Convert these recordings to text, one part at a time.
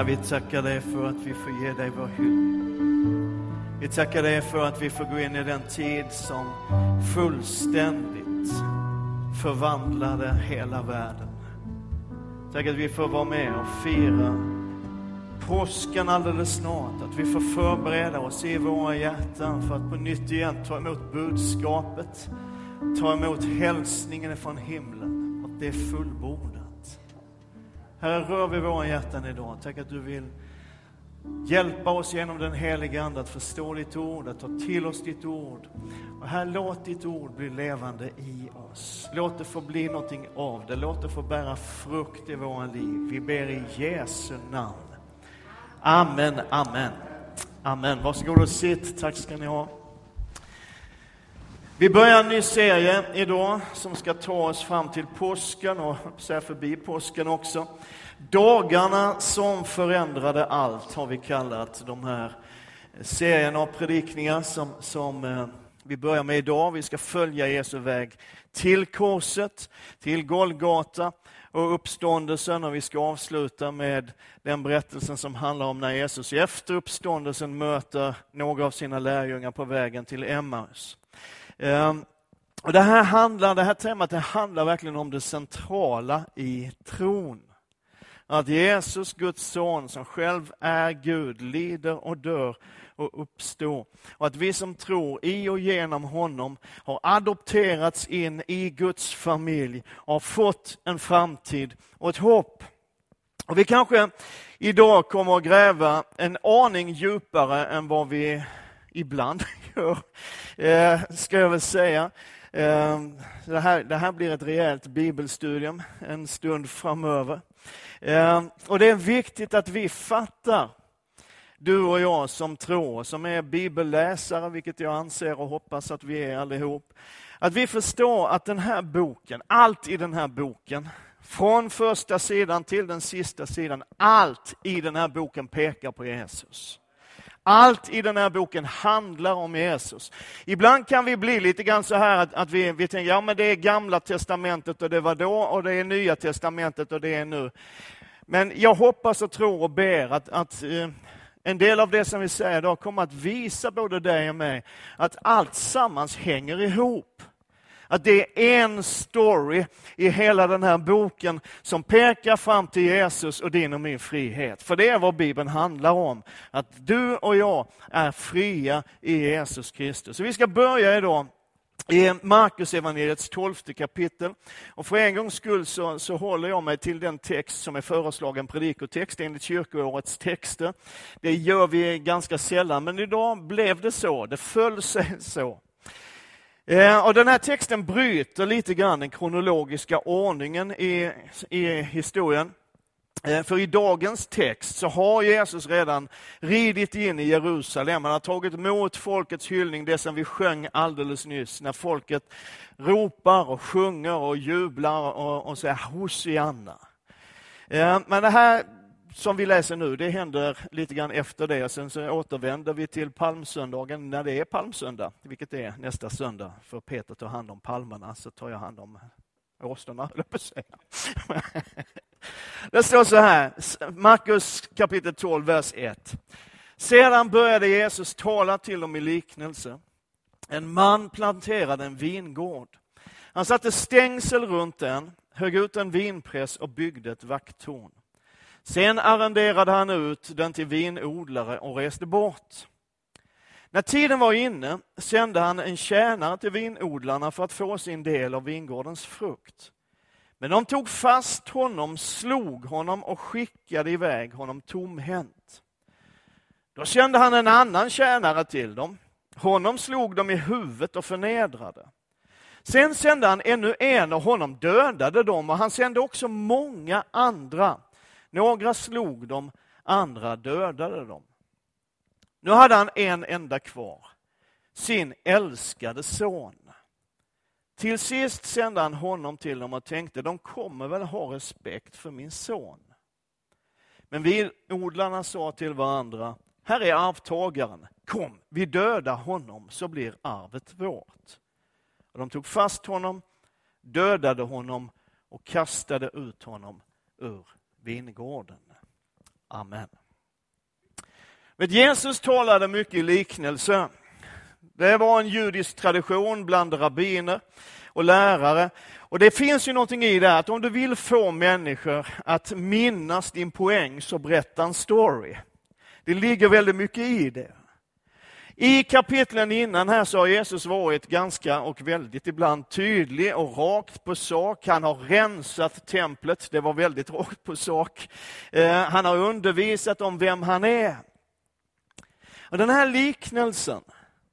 Herre, vi tackar dig för att vi får ge dig vår hyllning. Vi tackar dig för att vi får gå in i den tid som fullständigt förvandlade hela världen. Tack att vi får vara med och fira påsken alldeles snart. Att vi får förbereda oss i våra hjärtan för att på nytt igen ta emot budskapet. Ta emot hälsningen från himlen. Att det är fullbordat. Herre, rör vid våra hjärtan idag. Tack att du vill hjälpa oss genom den heliga Ande att förstå ditt ord, att ta till oss ditt ord. Och här, låt ditt ord bli levande i oss. Låt det få bli någonting av det. Låt det få bära frukt i våra liv. Vi ber i Jesu namn. Amen, amen. Amen. Varsågod och sitt. Tack ska ni ha. Vi börjar en ny serie idag som ska ta oss fram till påsken och säga förbi påsken också. Dagarna som förändrade allt har vi kallat de här serierna av predikningar som, som eh, vi börjar med idag. Vi ska följa Jesu väg till korset, till Golgata och uppståndelsen och vi ska avsluta med den berättelsen som handlar om när Jesus efter uppståndelsen möter några av sina lärjungar på vägen till Emmaus. Ehm, och det här handlar, det här temat det handlar verkligen om det centrala i tron. Att Jesus, Guds son, som själv är Gud, lider och dör och uppstår. Och att vi som tror i och genom honom har adopterats in i Guds familj och har fått en framtid och ett hopp. Och vi kanske idag kommer att gräva en aning djupare än vad vi ibland gör, eh, ska jag väl säga. Eh, det, här, det här blir ett rejält bibelstudium en stund framöver. Eh, och det är viktigt att vi fattar, du och jag som tror, som är bibelläsare, vilket jag anser och hoppas att vi är allihop, att vi förstår att den här boken, allt i den här boken, från första sidan till den sista sidan, allt i den här boken pekar på Jesus. Allt i den här boken handlar om Jesus. Ibland kan vi bli lite grann så här att, att vi, vi tänker, ja men det är gamla testamentet och det var då och det är nya testamentet och det är nu. Men jag hoppas och tror och ber att, att eh, en del av det som vi säger idag kommer att visa både dig och mig att allt sammans hänger ihop. Att det är en story i hela den här boken som pekar fram till Jesus och din och min frihet. För det är vad Bibeln handlar om. Att du och jag är fria i Jesus Kristus. Så vi ska börja idag i Markus evangeliets tolfte kapitel. Och för en gångs skull så, så håller jag mig till den text som är föreslagen predikotext enligt kyrkoårets texter. Det gör vi ganska sällan, men idag blev det så. Det föll sig så. Eh, och den här texten bryter lite grann den kronologiska ordningen i, i historien. Eh, för i dagens text så har Jesus redan ridit in i Jerusalem. Han har tagit emot folkets hyllning, det som vi sjöng alldeles nyss, när folket ropar och sjunger och jublar och, och säger Hosianna. Eh, men det här som vi läser nu, det händer lite grann efter det. Sen så återvänder vi till palmsöndagen när det är palmsöndag, vilket är nästa söndag. För Peter tar hand om palmerna, så tar jag hand om åsnorna, höll på att säga. Det står så här, Markus kapitel 12, vers 1. Sedan började Jesus tala till dem i liknelse. En man planterade en vingård. Han satte stängsel runt den, högg ut en vinpress och byggde ett vakttorn. Sen arrenderade han ut den till vinodlare och reste bort. När tiden var inne sände han en tjänare till vinodlarna för att få sin del av vingårdens frukt. Men de tog fast honom, slog honom och skickade iväg honom tomhänt. Då sände han en annan tjänare till dem. Honom slog de i huvudet och förnedrade. Sen sände han ännu en och honom dödade dem och han sände också många andra. Några slog dem, andra dödade dem. Nu hade han en enda kvar, sin älskade son. Till sist sände han honom till dem och tänkte, de kommer väl ha respekt för min son. Men vinodlarna sa till varandra, här är arvtagaren, kom, vi dödar honom så blir arvet vårt. Och de tog fast honom, dödade honom och kastade ut honom ur vingården. Amen. Men Jesus talade mycket i liknelse. Det var en judisk tradition bland rabbiner och lärare. Och det finns ju någonting i det att om du vill få människor att minnas din poäng så berätta en story. Det ligger väldigt mycket i det. I kapitlen innan här så har Jesus varit ganska och väldigt ibland tydlig och rakt på sak. Han har rensat templet, det var väldigt rakt på sak. Eh, han har undervisat om vem han är. Och den här liknelsen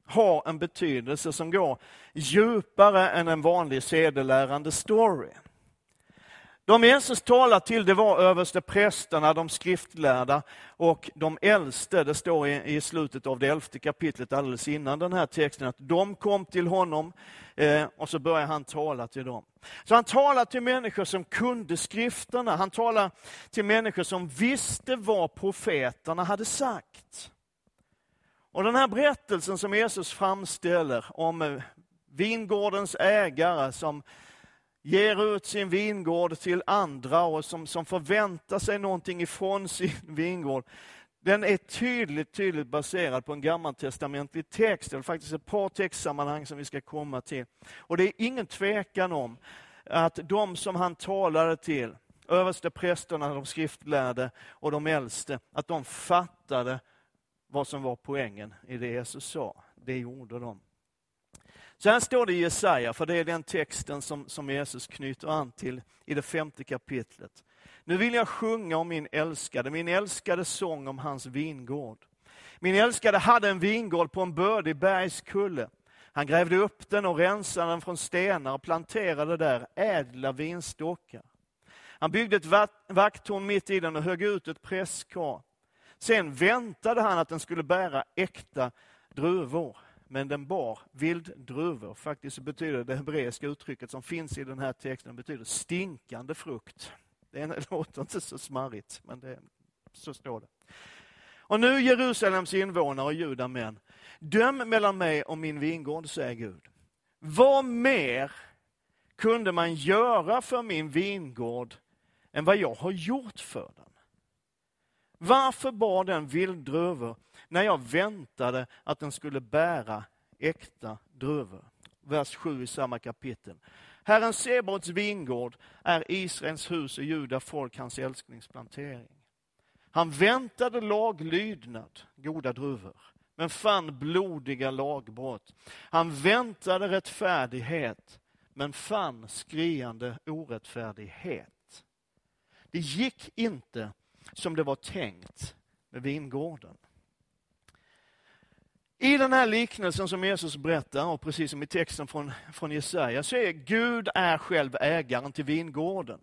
har en betydelse som går djupare än en vanlig sedelärande story. De Jesus talade till det var översteprästerna, de skriftlärda och de äldste. Det står i, i, slutet av det elfte kapitlet alldeles innan den här texten att de kom till honom eh, och så började han tala till dem. Så han talade till människor som kunde skrifterna. Han talade till människor som visste vad profeterna hade sagt. Och den här berättelsen som Jesus framställer om eh, vingårdens ägare som ger ut sin vingård till andra och som, som förväntar sig någonting ifrån sin vingård. Den är tydligt, tydligt baserad på en gammaltestamentlig text, eller faktiskt ett par textsammanhang som vi ska komma till. Och det är ingen tvekan om att de som han talade till, översteprästerna, de skriftlärde och de äldste, att de fattade vad som var poängen i det Jesus sa. Det gjorde de. Så här står det i Jesaja, för det är den texten som, som Jesus knyter an till i det femte kapitlet. Nu vill jag sjunga om min älskade, min älskade sång om hans vingård. Min älskade hade en vingård på en bördig bergskulle. Han grävde upp den och rensade den från stenar och planterade där ädla vinstockar. Han byggde ett vakttorn mitt i den och högg ut ett presskar. Sen väntade han att den skulle bära äkta druvor men den bar vilddruvor. Faktiskt betyder det hebreiska uttrycket som finns i den här texten betyder stinkande frukt. Det låter inte så smarrigt, men det, så står det. Och nu Jerusalems invånare och judamän, döm mellan mig och min vingård, säger Gud. Vad mer kunde man göra för min vingård än vad jag har gjort för den? Varför bar den vilddruvor när jag väntade att den skulle bära äkta druvor? Vers 7 i samma kapitel. Herren Sebaots vingård är Israels hus och Juda folk hans älsklingsplantering. Han väntade laglydnad, goda druvor, men fann blodiga lagbrott. Han väntade rättfärdighet, men fann skriande orättfärdighet. Det gick inte som det var tänkt med vingården. I den här liknelsen som Jesus berättar, och precis som i texten från, från Jesaja, så är Gud är själv ägaren till vingården.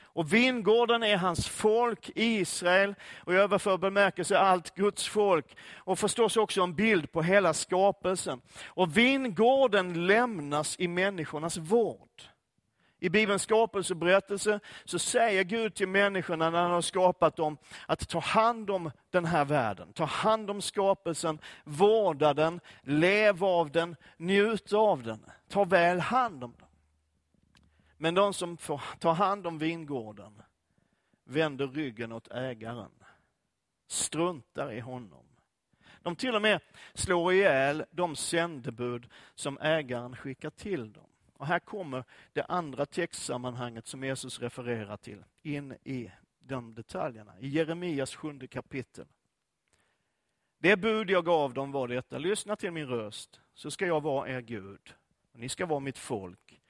Och vingården är hans folk, Israel, och i överförd bemärkelse allt Guds folk. Och förstås också en bild på hela skapelsen. Och vingården lämnas i människornas vård. I Bibelns skapelseberättelse så säger Gud till människorna när han har skapat dem att ta hand om den här världen, ta hand om skapelsen, vårda den, lev av den, njut av den, ta väl hand om den. Men de som får ta hand om vingården vänder ryggen åt ägaren, struntar i honom. De till och med slår ihjäl de sändebud som ägaren skickar till dem. Och här kommer det andra textsammanhanget som Jesus refererar till in i de detaljerna. I Jeremias sjunde kapitel. Det bud jag gav dem var detta, lyssna till min röst, så ska jag vara er Gud. Och ni ska vara mitt folk.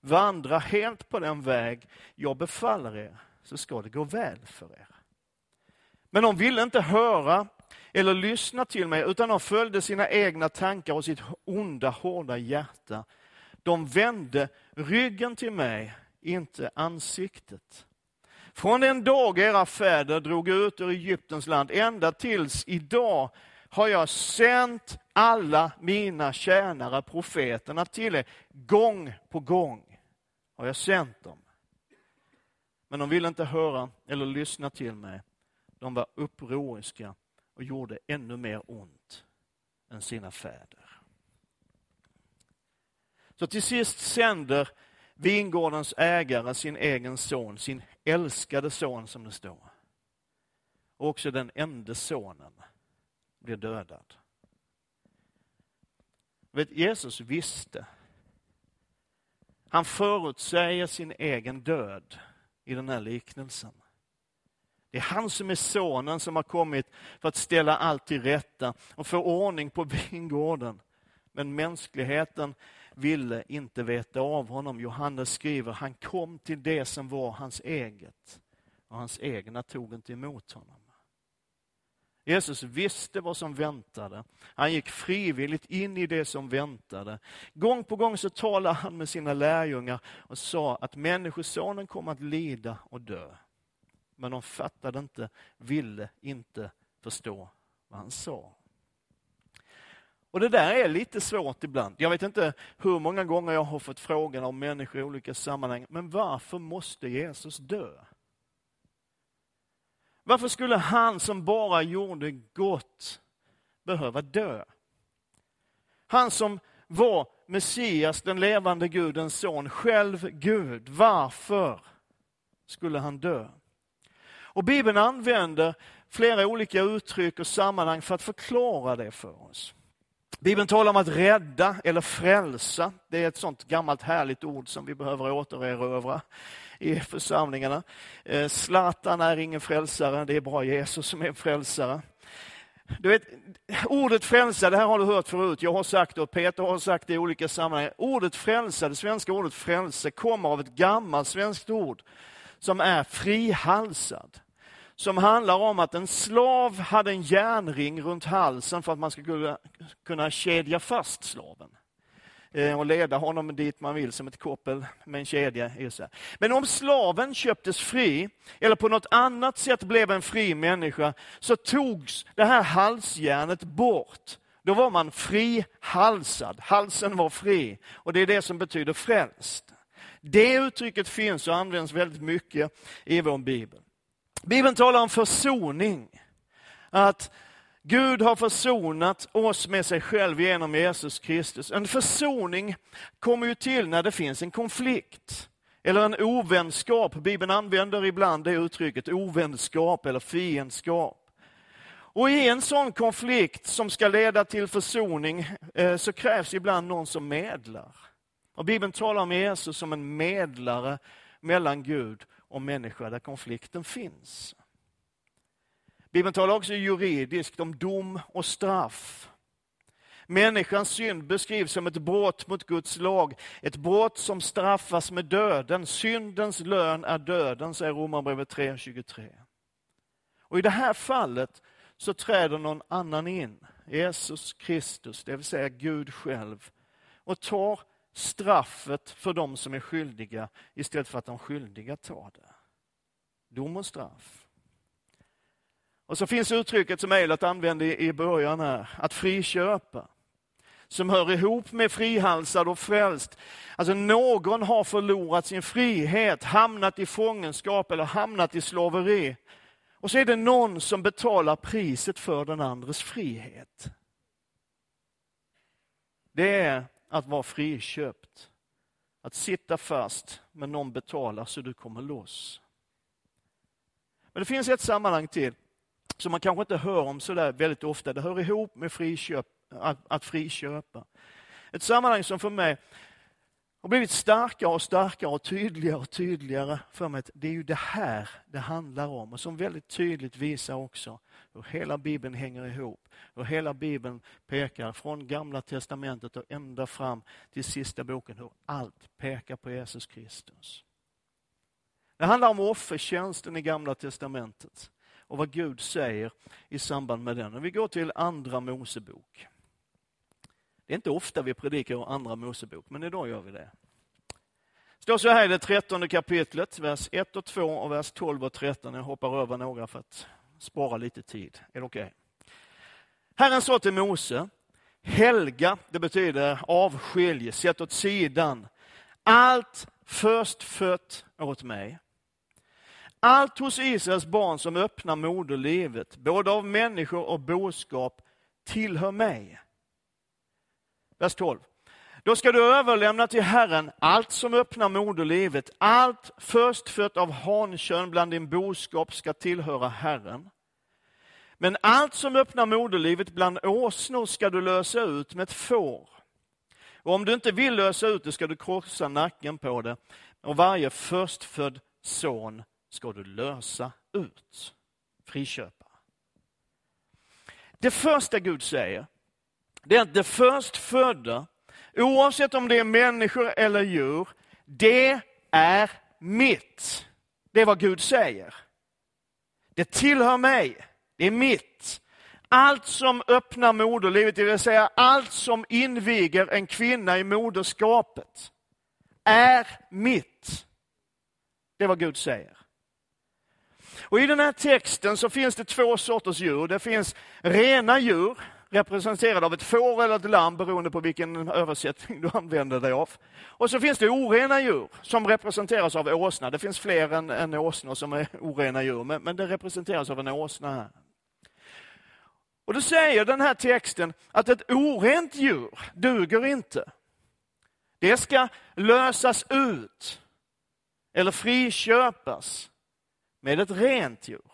Vandra helt på den väg jag befaller er, så ska det gå väl för er. Men de ville inte höra eller lyssna till mig, utan de följde sina egna tankar och sitt onda, hårda hjärta de vände ryggen till mig, inte ansiktet. Från den dag era fäder drog ut ur Egyptens land ända tills idag har jag sänt alla mina tjänare, profeterna, till er. Gång på gång har jag sänt dem. Men de ville inte höra eller lyssna till mig. De var upproriska och gjorde ännu mer ont än sina fäder. Så till sist sänder vingårdens ägare sin egen son, sin älskade son som det står. och också den enda sonen blir dödad. Vet, Jesus visste. Han förutsäger sin egen död i den här liknelsen. Det är han som är sonen som har kommit för att ställa allt till rätta och få ordning på vingården. Men mänskligheten ville inte veta av honom. Johannes skriver, han kom till det som var hans eget och hans egna tog inte emot honom. Jesus visste vad som väntade. Han gick frivilligt in i det som väntade. Gång på gång så talade han med sina lärjungar och sa att Människosonen kommer att lida och dö. Men de fattade inte, ville inte förstå vad han sa. Och Det där är lite svårt ibland. Jag vet inte hur många gånger jag har fått frågan av människor i olika sammanhang, men varför måste Jesus dö? Varför skulle han som bara gjorde gott behöva dö? Han som var Messias, den levande Gudens son, själv Gud. Varför skulle han dö? Och Bibeln använder flera olika uttryck och sammanhang för att förklara det för oss. Bibeln talar om att rädda eller frälsa. Det är ett sånt gammalt härligt ord som vi behöver återerövra i församlingarna. Eh, Zlatan är ingen frälsare, det är bara Jesus som är frälsare. Du vet, ordet frälsa, det här har du hört förut. Jag har sagt det och Peter har sagt det i olika sammanhang. Ordet frälsa, det svenska ordet frälse, kommer av ett gammalt svenskt ord som är frihalsad som handlar om att en slav hade en järnring runt halsen för att man skulle kunna kedja fast slaven eh, och leda honom dit man vill som ett koppel med en kedja. Men om slaven köptes fri, eller på något annat sätt blev en fri människa, så togs det här halsjärnet bort. Då var man frihalsad, halsen var fri. Och det är det som betyder frälst. Det uttrycket finns och används väldigt mycket i vår bibel. Bibeln talar om försoning. Att Gud har försonat oss med sig själv genom Jesus Kristus. En försoning kommer ju till när det finns en konflikt eller en ovänskap. Bibeln använder ibland det uttrycket, ovänskap eller fiendskap. Och i en sån konflikt som ska leda till försoning eh, så krävs ibland någon som medlar. Och Bibeln talar om Jesus som en medlare mellan Gud och människa där konflikten finns. Bibeln talar också juridiskt om dom och straff. Människans synd beskrivs som ett brott mot Guds lag, ett brott som straffas med döden. Syndens lön är döden, säger Romarbrevet 3.23. Och i det här fallet så träder någon annan in, Jesus Kristus, det vill säga Gud själv, och tar straffet för de som är skyldiga istället för att de skyldiga tar det. Dom och straff. Och så finns uttrycket som Eilert använde i början här, att friköpa. Som hör ihop med frihalsad och frälst. Alltså någon har förlorat sin frihet, hamnat i fångenskap eller hamnat i slaveri. Och så är det någon som betalar priset för den andres frihet. Det är att vara friköpt. Att sitta fast, men någon betalar så du kommer loss. Men det finns ett sammanhang till som man kanske inte hör om så där väldigt ofta. Det hör ihop med friköp, att, att friköpa. Ett sammanhang som för mig har blivit starkare och starkare och tydligare och tydligare för mig. Det är ju det här det handlar om och som väldigt tydligt visar också hur hela Bibeln hänger ihop. Hur hela Bibeln pekar från Gamla Testamentet och ända fram till sista boken. Hur allt pekar på Jesus Kristus. Det handlar om offertjänsten i Gamla Testamentet och vad Gud säger i samband med den. Och vi går till Andra Mosebok. Det är inte ofta vi predikar om Andra Mosebok, men idag gör vi det. Det står så här i det trettonde kapitlet, vers 1 och 2 och vers 12 och 13. Jag hoppar över några för att spara lite tid. Är det okej? Okay? Herren sa till Mose, helga, det betyder avskilj, sätt åt sidan. Allt förstfött åt mig. Allt hos Israels barn som öppnar moderlivet, både av människor och boskap, tillhör mig. Vers 12. Då ska du överlämna till Herren allt som öppnar moderlivet, allt förstfött av hankön bland din boskap ska tillhöra Herren. Men allt som öppnar moderlivet bland åsnor ska du lösa ut med ett får. Och om du inte vill lösa ut det ska du krossa nacken på det. Och varje förstfödd son ska du lösa ut. Friköpa. Det första Gud säger, det är att det förstfödda, oavsett om det är människor eller djur, det är mitt. Det är vad Gud säger. Det tillhör mig. Det är mitt. Allt som öppnar moderlivet, det vill säga allt som inviger en kvinna i moderskapet, är mitt. Det är vad Gud säger. Och I den här texten så finns det två sorters djur. Det finns rena djur, representerade av ett får eller ett lamm beroende på vilken översättning du använder dig av. Och så finns det orena djur som representeras av åsna. Det finns fler än, än åsnor som är orena djur, men, men det representeras av en åsna här. Och då säger den här texten att ett orent djur duger inte. Det ska lösas ut eller friköpas med ett rent djur.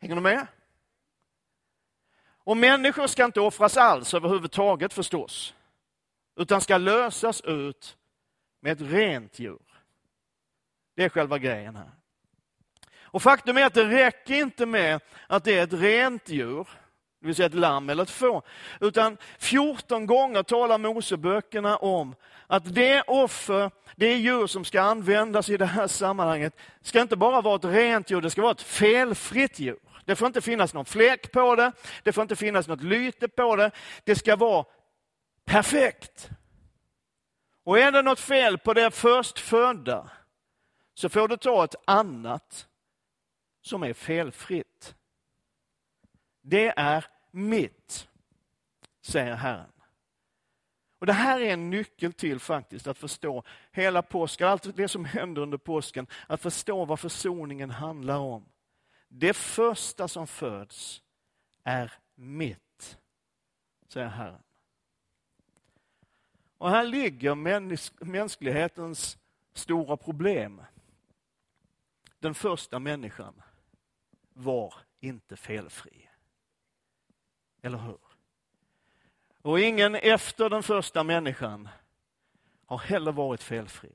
Hänger du med? Och människor ska inte offras alls överhuvudtaget förstås, utan ska lösas ut med ett rent djur. Det är själva grejen här. Och faktum är att det räcker inte med att det är ett rent djur, det vill säga ett lamm eller ett får, utan 14 gånger talar Moseböckerna om att det offer, det djur som ska användas i det här sammanhanget, ska inte bara vara ett rent djur, det ska vara ett felfritt djur. Det får inte finnas någon fläck på det, det får inte finnas något lyte på det. Det ska vara perfekt. Och är det något fel på det förstfödda så får du ta ett annat som är felfritt. Det är mitt, säger Herren. Och Det här är en nyckel till faktiskt att förstå hela påsken, allt det som händer under påsken, att förstå vad försoningen handlar om. Det första som föds är mitt, säger Herren. Och här ligger mäns mänsklighetens stora problem. Den första människan var inte felfri. Eller hur? Och ingen efter den första människan har heller varit felfri.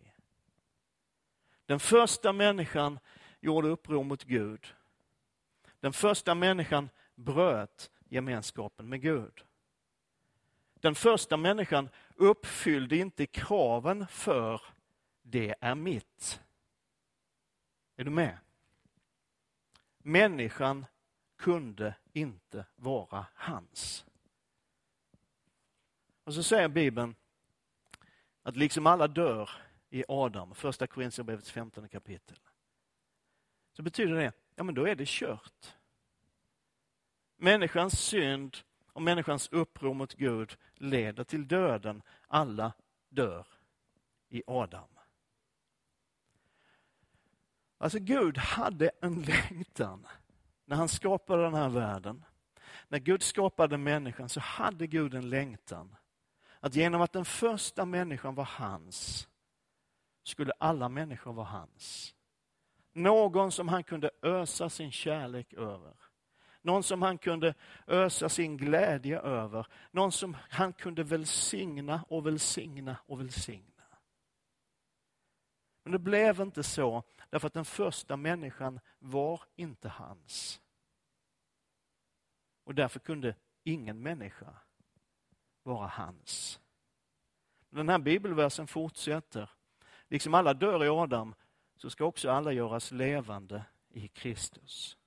Den första människan gjorde uppror mot Gud den första människan bröt gemenskapen med Gud. Den första människan uppfyllde inte kraven för det är mitt. Är du med? Människan kunde inte vara hans. Och så säger Bibeln att liksom alla dör i Adam, första Korinthierbrevets 15 kapitel, så betyder det ja men då är det kört. Människans synd och människans uppror mot Gud leder till döden. Alla dör i Adam. Alltså Gud hade en längtan när han skapade den här världen. När Gud skapade människan så hade Gud en längtan att genom att den första människan var hans skulle alla människor vara hans. Någon som han kunde ösa sin kärlek över. Någon som han kunde ösa sin glädje över. Någon som han kunde välsigna och välsigna och välsigna. Men det blev inte så, därför att den första människan var inte hans. Och därför kunde ingen människa vara hans. Den här bibelversen fortsätter. Liksom alla dör i Adam så ska också alla göras levande i Kristus.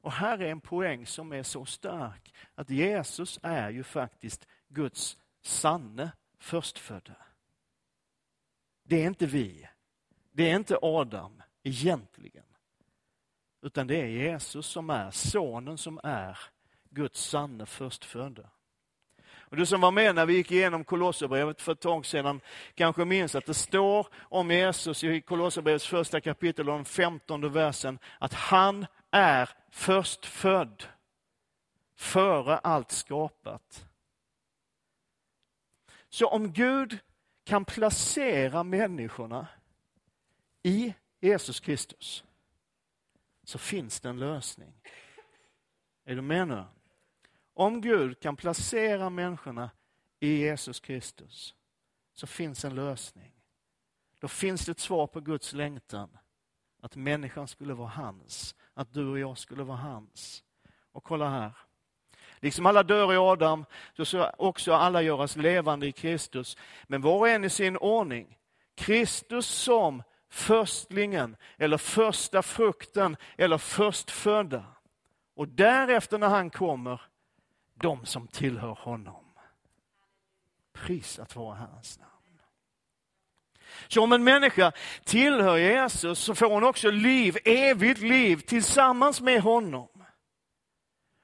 Och här är en poäng som är så stark att Jesus är ju faktiskt Guds sanne förstfödda. Det är inte vi. Det är inte Adam egentligen. Utan det är Jesus som är sonen som är Guds sanne förstfödda. Och du som var med när vi gick igenom Kolosserbrevet för ett tag sedan kanske minns att det står om Jesus i Kolosserbrevets första kapitel och den femtonde versen att han är förstfödd före allt skapat. Så om Gud kan placera människorna i Jesus Kristus så finns det en lösning. Är du med nu? Om Gud kan placera människorna i Jesus Kristus så finns en lösning. Då finns det ett svar på Guds längtan. Att människan skulle vara hans. Att du och jag skulle vara hans. Och kolla här. Liksom alla dör i Adam, så ska också alla göras levande i Kristus. Men var och en i sin ordning. Kristus som förstlingen, eller första frukten, eller förstfödda. Och därefter när han kommer, de som tillhör honom. Pris att vara Herrens namn. Så om en människa tillhör Jesus så får hon också liv, evigt liv tillsammans med honom.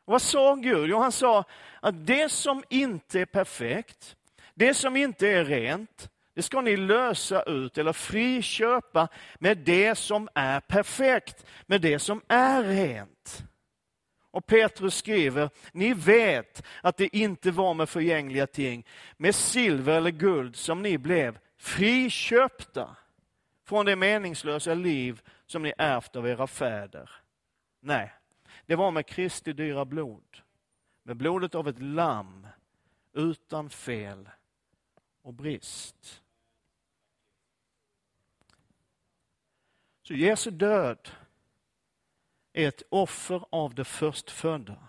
vad sa Gud? Jo, han sa att det som inte är perfekt, det som inte är rent, det ska ni lösa ut eller friköpa med det som är perfekt, med det som är rent. Och Petrus skriver, ni vet att det inte var med förgängliga ting, med silver eller guld som ni blev friköpta från det meningslösa liv som ni ärvt av era fäder. Nej, det var med Kristi dyra blod, med blodet av ett lamm utan fel och brist. Så Jesu död är ett offer av det förstfödda.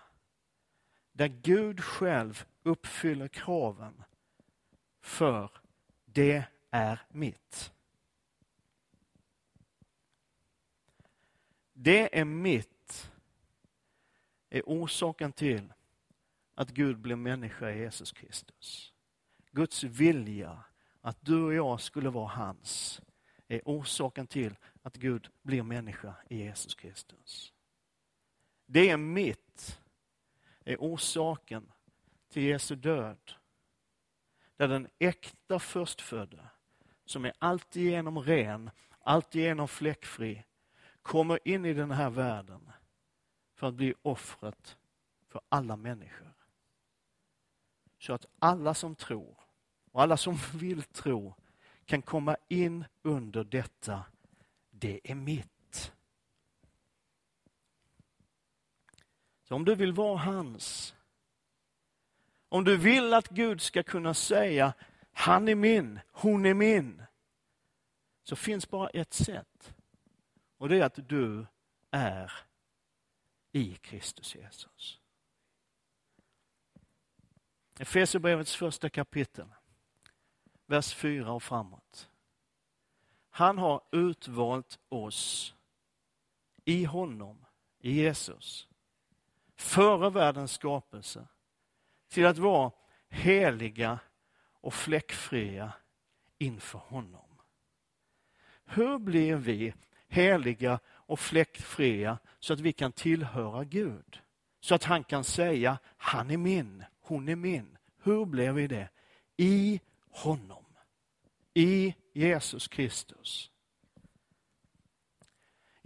Där Gud själv uppfyller kraven för det är mitt. Det är mitt är orsaken till att Gud blev människa i Jesus Kristus. Guds vilja att du och jag skulle vara hans är orsaken till att Gud blir människa i Jesus Kristus. Det är mitt är orsaken till Jesu död. Där den äkta förstfödda, som är alltigenom ren, alltigenom fläckfri, kommer in i den här världen för att bli offret för alla människor. Så att alla som tror och alla som vill tro kan komma in under detta. Det är mitt. Så om du vill vara hans, om du vill att Gud ska kunna säga han är min, hon är min, så finns bara ett sätt. Och det är att du är i Kristus Jesus. Efesierbrevets första kapitel vers 4 och framåt. Han har utvalt oss i honom, i Jesus, före världens skapelse, till att vara heliga och fläckfria inför honom. Hur blir vi heliga och fläckfria så att vi kan tillhöra Gud? Så att han kan säga, han är min, hon är min. Hur blir vi det? I honom. I Jesus Kristus.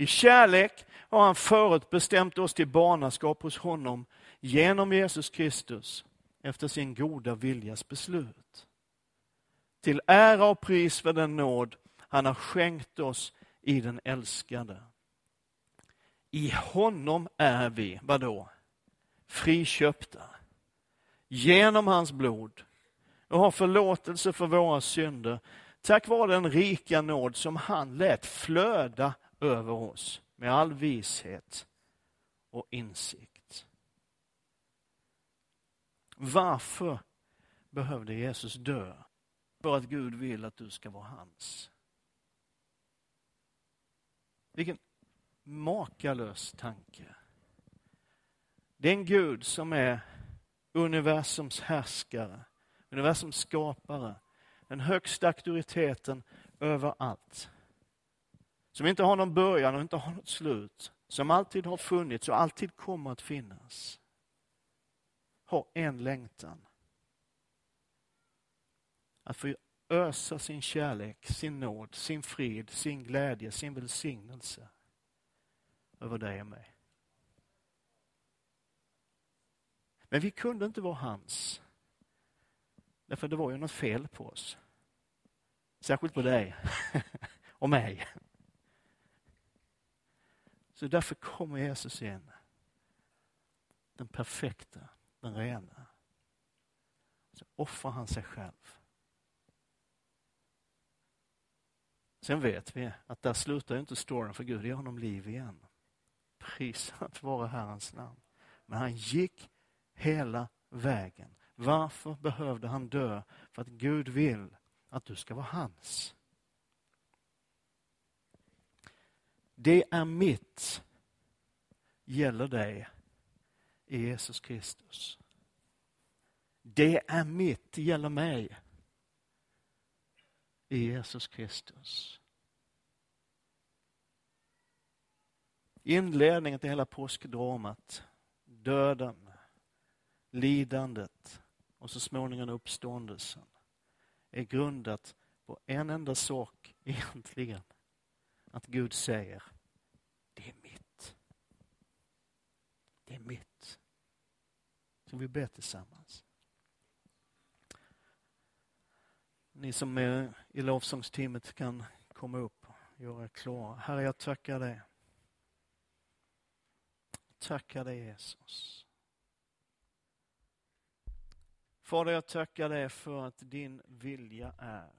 I kärlek har han förutbestämt oss till barnaskap hos honom genom Jesus Kristus efter sin goda viljas beslut. Till ära och pris för den nåd han har skänkt oss i den älskade. I honom är vi, vadå? Friköpta. Genom hans blod och har förlåtelse för våra synder tack vare den rika nåd som han lät flöda över oss med all vishet och insikt. Varför behövde Jesus dö? För att Gud vill att du ska vara hans. Vilken makalös tanke. Det är en Gud som är universums härskare universums skapare, den högsta auktoriteten över allt. Som inte har någon början och inte har något slut. Som alltid har funnits och alltid kommer att finnas. Har en längtan. Att få ösa sin kärlek, sin nåd, sin frid, sin glädje, sin välsignelse över dig och mig. Men vi kunde inte vara hans. Därför det var ju något fel på oss. Särskilt på dig och mig. Så därför kommer Jesus in. Den perfekta, den rena. Så offrar han sig själv. Sen vet vi att där slutar inte storyn för Gud ger honom liv igen. Prisat vare Herrens namn. Men han gick hela vägen. Varför behövde han dö? För att Gud vill att du ska vara hans. Det är mitt. Gäller dig i Jesus Kristus. Det är mitt. Gäller mig. I Jesus Kristus. Inledningen till hela påskdramat, döden, lidandet. Och så småningom uppståndelsen. Är grundat på en enda sak egentligen. Att Gud säger, det är mitt. Det är mitt. Så vi ber tillsammans. Ni som är i lovsångsteamet kan komma upp och göra er klara. Herre, jag tackar dig. Tackar dig Jesus. Fader, jag tackar dig för att din vilja är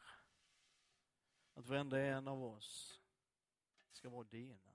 att varenda en av oss ska vara dina.